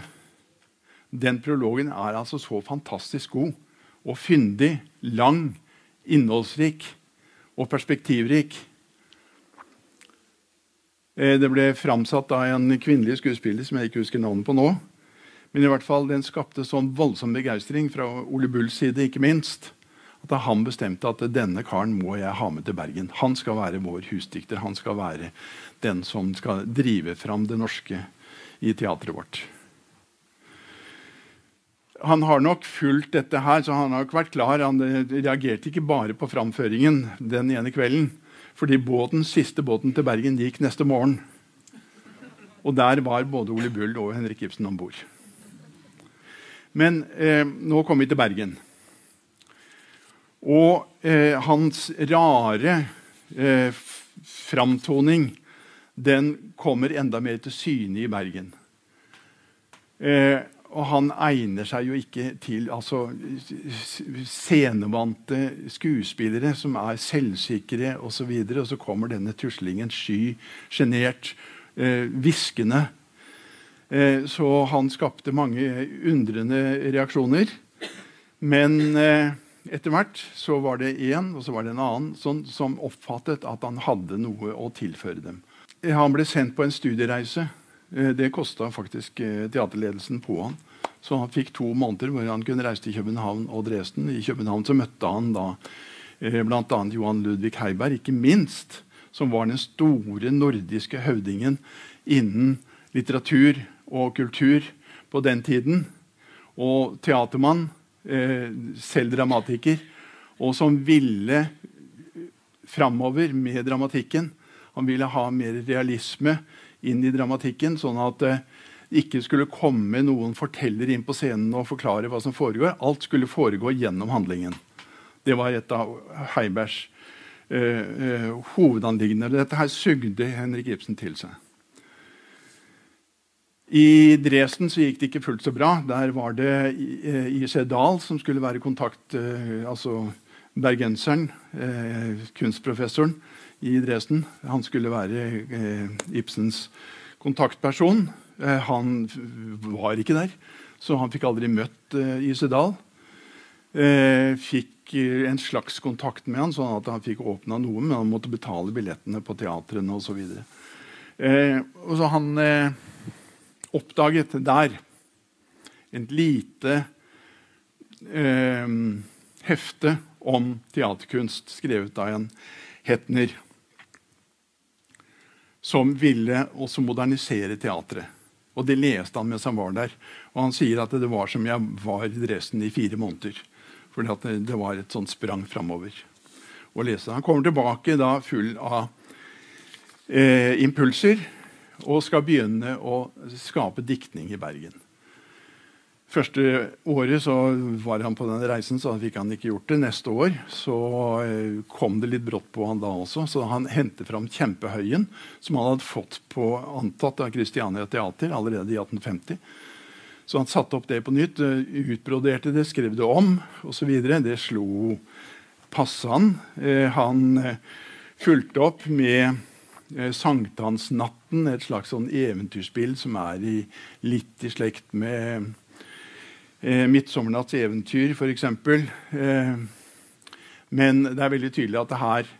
Den prologen er altså så fantastisk god og fyndig, lang, innholdsrik og perspektivrik. Eh, det ble framsatt av en kvinnelig skuespiller som jeg ikke husker navnet på nå. Men i hvert fall den skapte sånn voldsom begeistring fra Ole Bulls side, ikke minst, at han bestemte at denne karen må jeg ha med til Bergen. Han skal være vår husdikter. Han skal være den som skal drive fram det norske i teatret vårt. Han har nok fulgt dette her, så han har nok vært klar. Han reagerte ikke bare på framføringen den ene kvelden. Fordi båten, siste båten til Bergen gikk neste morgen. Og der var både Ole Bull og Henrik Ibsen om bord. Men eh, nå kommer vi til Bergen. Og eh, hans rare eh, framtoning den kommer enda mer til syne i Bergen. Eh, og han egner seg jo ikke til altså, scenevante skuespillere som er selvsikre osv. Og, så videre, og så kommer denne tuslingen sky, sjenert, eh, hviskende. Eh, så han skapte mange undrende reaksjoner. Men eh, etter hvert så var det én og så var det en annen som, som oppfattet at han hadde noe å tilføre dem. Han ble sendt på en studiereise Eh, det kosta faktisk eh, teaterledelsen på han. Så han fikk to måneder hvor han kunne reise til København og Dresden. I København så møtte han da eh, bl.a. Johan Ludvig Heiberg, ikke minst, som var den store nordiske høvdingen innen litteratur og kultur på den tiden. Og teatermann, selv dramatiker, og som ville framover med dramatikken. Han ville ha mer realisme inn i dramatikken, sånn at det ikke skulle komme noen forteller inn på scenen og forklare hva som foregår. Alt skulle foregå gjennom handlingen. Det var et av Heibergs uh, uh, hovedanliggender. Dette her sugde Henrik Ibsen til seg. I Dresden så gikk det ikke fullt så bra. Der var det I.C. Dahl som skulle være kontakt uh, altså bergenseren, kunstprofessoren i Dresden. Han skulle være eh, Ibsens kontaktperson. Eh, han var ikke der, så han fikk aldri møtt IC. Eh, fikk eh, en slags kontakt med han, sånn at han fikk åpna noe, men han måtte betale billettene på teatrene osv. Eh, og så han eh, oppdaget der et lite eh, hefte om teaterkunst skrevet av en Hetner som ville også modernisere teatret. Og Det leste han mens han var der. Og han sier at det var som jeg var i Dresden i fire måneder. For det, var et sånt sprang framover. Han kommer tilbake da full av eh, impulser og skal begynne å skape diktning i Bergen. Første året så var han på den reisen, så fikk han ikke gjort det. Neste år så eh, kom det litt brått på han da også, så han hentet fram Kjempehøyen, som han hadde fått på antatt av Christiania Teater allerede i 1850. Så han satte opp det på nytt, eh, utbroderte det, skrev det om osv. Det slo passe han. Eh, fulgte opp med Sankthansnatten, et slags sånn eventyrspill som er i, litt i slekt med eh, 'Midtsommernatts eventyr', f.eks. Eh, men det er veldig tydelig at her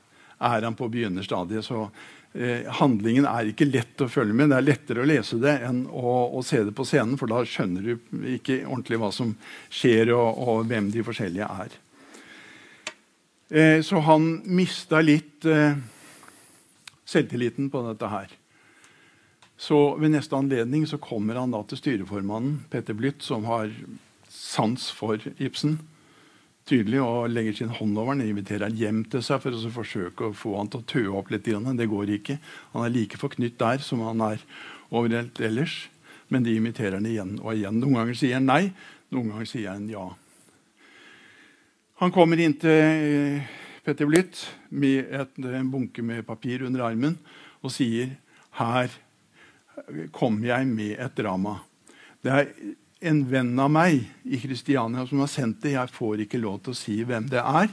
er han på begynnerstadiet. så eh, Handlingen er ikke lett å følge med. Det er lettere å lese det enn å, å se det på scenen, for da skjønner du ikke ordentlig hva som skjer, og, og hvem de forskjellige er. Eh, så han mista litt eh, selvtilliten på dette her. Så ved neste anledning så kommer han da til styreformannen Petter Blytt, som har sans for Ibsen. tydelig og legger sin hånd over den, inviterer han hjem til seg for å forsøke å få han til å tøe opp litt. Det går ikke. Han er like forknytt der som han er overalt ellers. Men de inviterer han igjen og igjen. Noen ganger sier han nei, noen ganger sier han ja. Han kommer inn til Petter Blytt med et, en bunke med papir under armen og sier her kommer jeg med et drama. Det er en venn av meg i Kristiania som har sendt det. Jeg får ikke lov til å si hvem det er.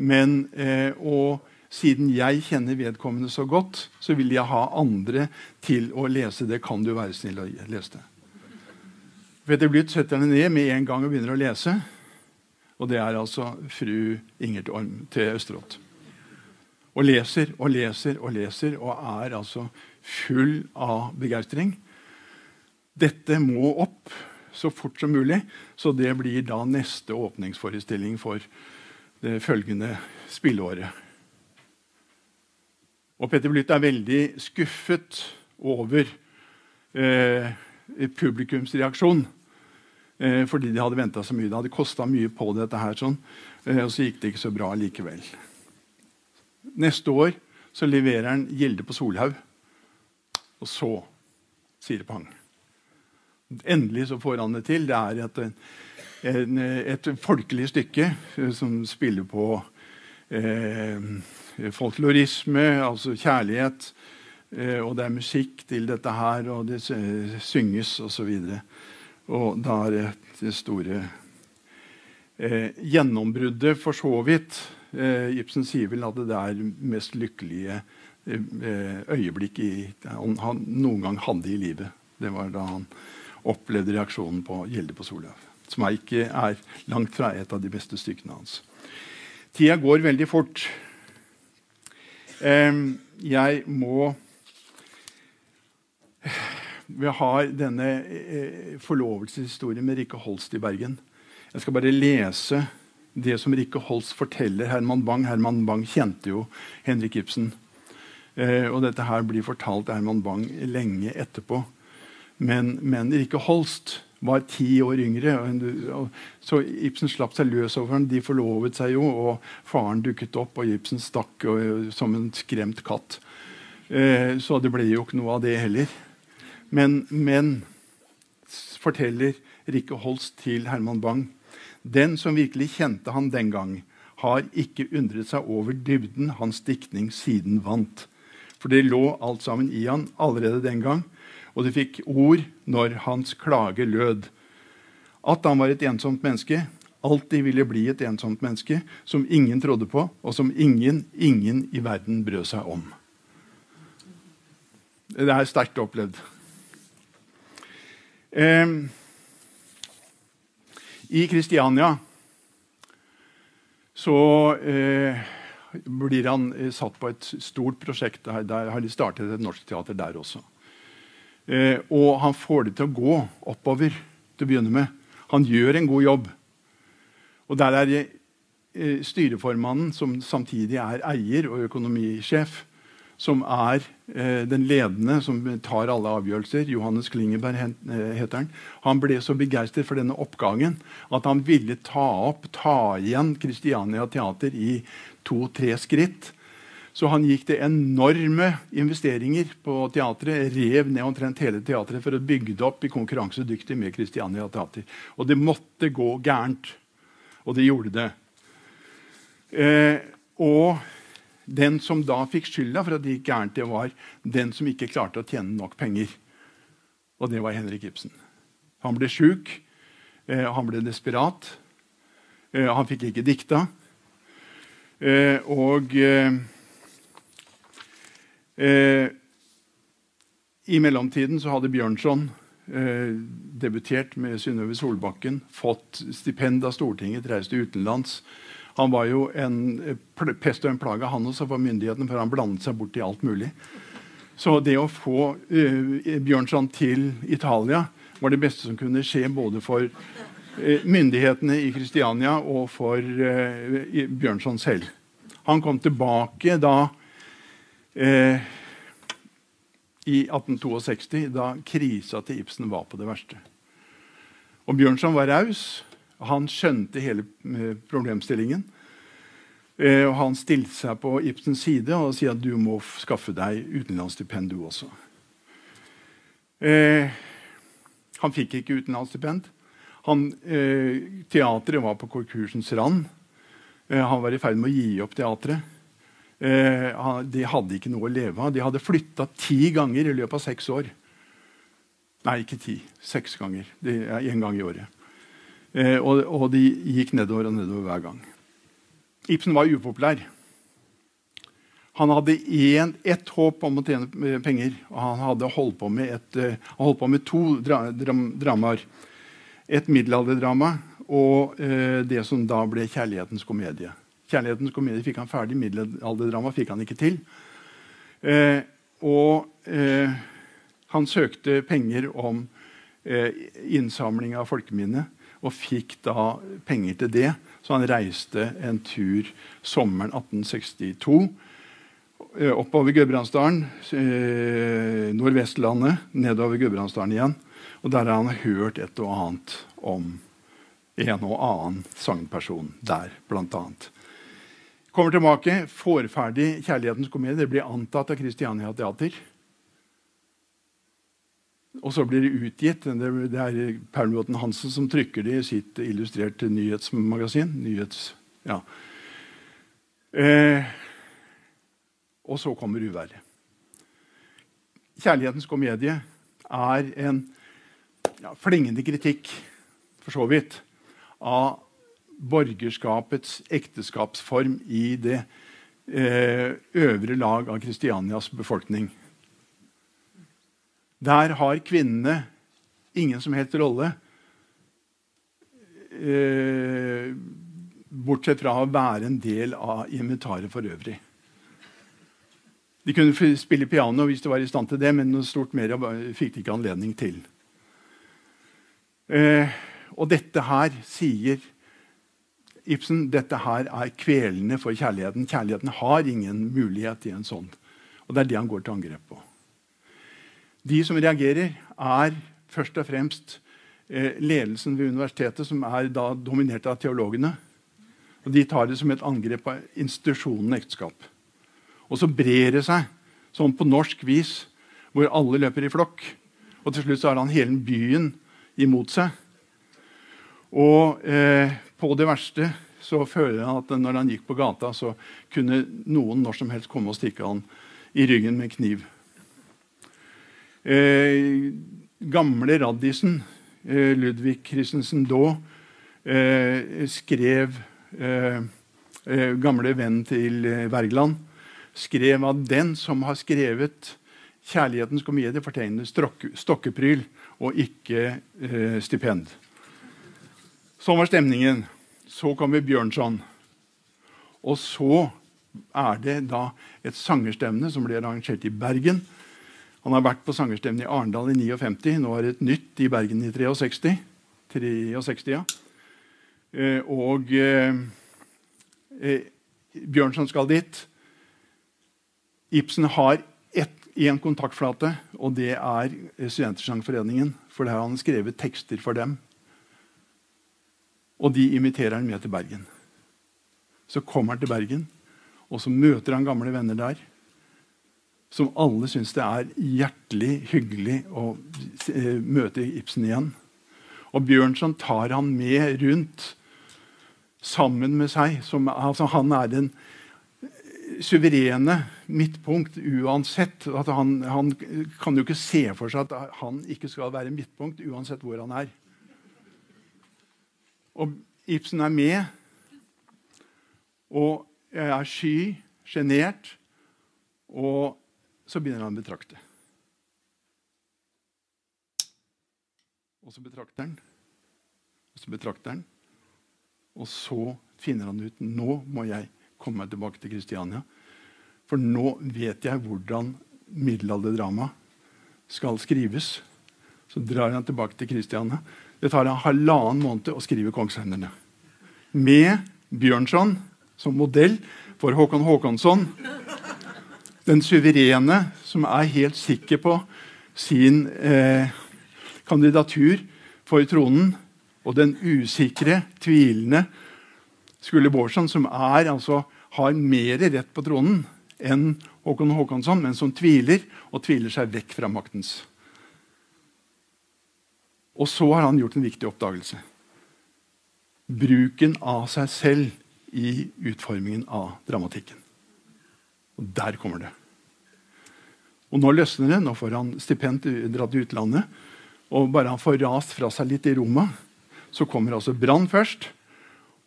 Men, eh, og siden jeg kjenner vedkommende så godt, så vil jeg ha andre til å lese det. Kan du være snill å lese det? Petter Blytt setter henne ned med en gang og begynner å lese. Og det er altså fru Ingert Orm til Østerått. Og leser og leser og leser og er altså full av begeistring. Dette må opp så fort som mulig, så det blir da neste åpningsforestilling for det følgende spilleåret. Og Petter Blytt er veldig skuffet over eh, publikums. Eh, fordi de hadde venta så mye. Det hadde kosta mye på dette her, sånn, eh, og så gikk det ikke så bra likevel. Neste år så leverer han Gilde på Solhaug. Og så sier det pang. Endelig så får han det til. Det er et, en, et folkelig stykke eh, som spiller på eh, folklorisme, altså kjærlighet. Eh, og det er musikk til dette her, og det synges osv. Og, og da er det store eh, gjennombruddet for så vidt. Eh, Ibsen sier vel at det er mest lykkelige eh, øyeblikk i, han, han noen gang hadde i livet. Det var da han opplevde reaksjonen på Gjelde på Solhaug. Som er ikke er langt fra et av de beste stykkene hans. Tida går veldig fort. Jeg må Vi har denne eh, forlovelseshistorien med Rikke Holst i Bergen. Jeg skal bare lese det som Rikke Holst forteller Herman Bang. Herman Bang kjente jo Henrik Ibsen. Eh, og dette her blir fortalt Herman Bang lenge etterpå. Men, men Rikke Holst var ti år yngre. Så Ibsen slapp seg løs over ham. De forlovet seg jo, og faren dukket opp, og Ibsen stakk og, som en skremt katt. Eh, så det ble jo ikke noe av det heller. Men, men forteller Rikke Holst til Herman Bang Den som virkelig kjente han den gang, har ikke undret seg over dybden hans diktning siden vant. For det lå alt sammen i han allerede den gang og de fikk ord når hans klage lød. At han var et ensomt menneske, alltid ville bli et ensomt menneske, som ingen trodde på, og som ingen, ingen i verden brød seg om. Det er sterkt opplevd. Eh, I Kristiania så eh, blir han eh, satt på et stort prosjekt. Der, har de startet et norsk teater der også. Eh, og han får det til å gå oppover til å begynne med. Han gjør en god jobb. Og der er eh, styreformannen, som samtidig er eier og økonomisjef, som er eh, den ledende, som tar alle avgjørelser. Johannes Klingeberg eh, heter han. Han ble så begeistret for denne oppgangen at han ville ta opp, ta igjen Kristiania Teater i to-tre skritt så han gikk til enorme investeringer på teatret. Rev ned omtrent hele teatret for å bygge det opp i konkurransedyktig med Kristiania Teater. Og det måtte gå gærent. Og det gjorde det. Eh, og den som da fikk skylda for at det gikk gærent, det var den som ikke klarte å tjene nok penger. Og det var Henrik Ibsen. Han ble sjuk. Eh, han ble desperat. Eh, han fikk ikke dikta. Eh, og eh, Eh, I mellomtiden så hadde Bjørnson eh, debutert med Synnøve Solbakken, fått stipend av Stortinget, reiste utenlands. Han var jo en eh, pest og en plage, han også, for myndighetene, for han blandet seg bort i alt mulig. Så det å få uh, Bjørnson til Italia var det beste som kunne skje både for uh, myndighetene i Kristiania og for uh, Bjørnson selv. Han kom tilbake da i 1862, da krisa til Ibsen var på det verste. Og Bjørnson var raus. Han skjønte hele eh, problemstillingen. Eh, og han stilte seg på Ibsens side og sier at du må skaffe deg utenlandsstipend, du også. Eh, han fikk ikke utenlandsstipend. Eh, teatret var på konkursens rand. Eh, han var i ferd med å gi opp teatret. Eh, de hadde ikke noe å leve av. De hadde flytta ti ganger i løpet av seks år. Nei, ikke ti. Seks ganger. Én gang i året. Eh, og, og, de gikk nedover og nedover hver gang. Ibsen var upopulær. Han hadde én, ett håp om å tjene penger, og han hadde holdt på med, et, uh, holdt på med to dra, dram, dramaer. Et middelalderdrama og eh, det som da ble 'Kjærlighetens komedie'. 'Kjærlighetens komedie' fikk han ferdig, middelalderdrama fikk han ikke til. Eh, og han søkte penger om innsamling av folkeminne og fikk da penger til det. Så han reiste en tur sommeren 1862 eh, oppover Gudbrandsdalen, eh, Nordvestlandet, nedover Gudbrandsdalen igjen. Og der har han hørt et og annet om en og annen sangperson der, bl.a. Kommer tilbake, får ferdig 'Kjærlighetens komedie'. Det blir antatt av Christiania Teater. Og så blir det utgitt. Det er Perlbråten Hansen som trykker det i sitt illustrerte nyhetsmagasin. Nyhets, ja. eh, og så kommer uværet. 'Kjærlighetens komedie' er en ja, flingende kritikk, for så vidt, av borgerskapets ekteskapsform i det eh, øvre lag av Kristianias befolkning. Der har kvinnene ingen som helst rolle. Eh, bortsett fra å være en del av inventaret for øvrig. De kunne spille piano hvis de var i stand til det, men noe stort mer fikk de ikke anledning til. Eh, og dette her sier Ibsen dette her er kvelende for kjærligheten. Kjærligheten har ingen mulighet i en sånn. Og det er det han går til angrep på. De som reagerer, er først og fremst eh, ledelsen ved universitetet, som er da dominert av teologene. Og De tar det som et angrep på institusjonen ekteskap. Og så brer det seg sånn på norsk vis, hvor alle løper i flokk. Og til slutt så har han hele byen imot seg. Og eh, på det verste så føler han at når han gikk på gata, så kunne noen når som helst komme og stikke han i ryggen med kniv. Eh, gamle raddisen eh, Ludvig Christensen Daa eh, skrev eh, eh, Gamle venn til eh, Wergeland skrev at den som har skrevet 'Kjærlighetens komedie', fortegner stokkepryl og ikke stipend. Sånn var stemningen. Så kommer Bjørnson. Og så er det da et sangerstevne som ble arrangert i Bergen han har vært på sangerstevne i Arendal i 59. Nå er det et nytt i Bergen i 63. 63 ja. Eh, og eh, eh, Bjørnson skal dit. Ibsen har én kontaktflate, og det er Studentersangforeningen. For der har han skrevet tekster for dem. Og de inviterer han med til Bergen. Så kommer han til Bergen, og så møter han gamle venner der som alle syns det er hjertelig hyggelig å eh, møte Ibsen igjen. Og Bjørnson tar han med rundt sammen med seg. Som, altså han er den suverene midtpunkt uansett. Han, han, kan jo ikke se for seg at han ikke skal være midtpunkt uansett hvor han er. Og Ibsen er med og er sky, sjenert. Og så begynner han å betrakte. Og så betrakter han, og så betrakter han. Og så finner han ut nå må jeg komme meg tilbake til Kristiania. For nå vet jeg hvordan middelalderdrama skal skrives. Så drar han tilbake til Kristiania. Det tar en halvannen måned å skrive 'Kongshenderne'. Med Bjørnson som modell for Håkon Håkonsson den suverene som er helt sikker på sin eh, kandidatur for tronen, Og den usikre, tvilende Skule Bårdsson, som er, altså, har mer rett på tronen enn Håkon Håkonsson, men som tviler, og tviler seg vekk fra maktens. Og så har han gjort en viktig oppdagelse. Bruken av seg selv i utformingen av dramatikken. Og der kommer det. Og nå løsner det. Nå får han stipend dratt til utlandet. Og bare han får rast fra seg litt i Roma, så kommer altså Brann først.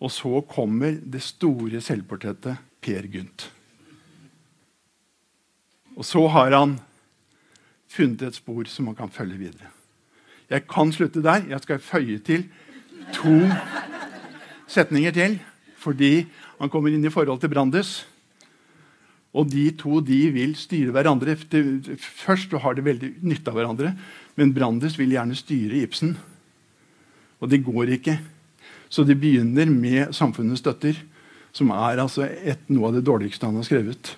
Og så kommer det store selvportrettet Per Gynt. Og så har han funnet et spor som han kan følge videre. Jeg kan slutte der. Jeg skal føye til to setninger til. Fordi han kommer inn i forhold til Brandes. Og de to de vil styre hverandre. Først har de veldig nytte av hverandre, men Brandes vil gjerne styre Ibsen. Og det går ikke. Så det begynner med 'Samfunnets støtter', som er altså et, noe av det dårligste han har skrevet.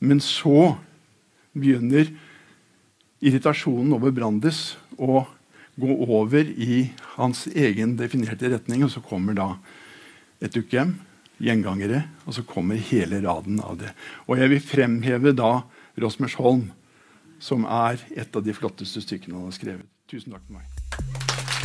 Men så begynner irritasjonen over Brandes å gå over i hans egen definerte retning. Og så kommer da et ukehjem, gjengangere, og så kommer hele raden av det. Og jeg vil fremheve da Rosmersholm, som er et av de flotteste stykkene han har skrevet. Tusen takk for meg.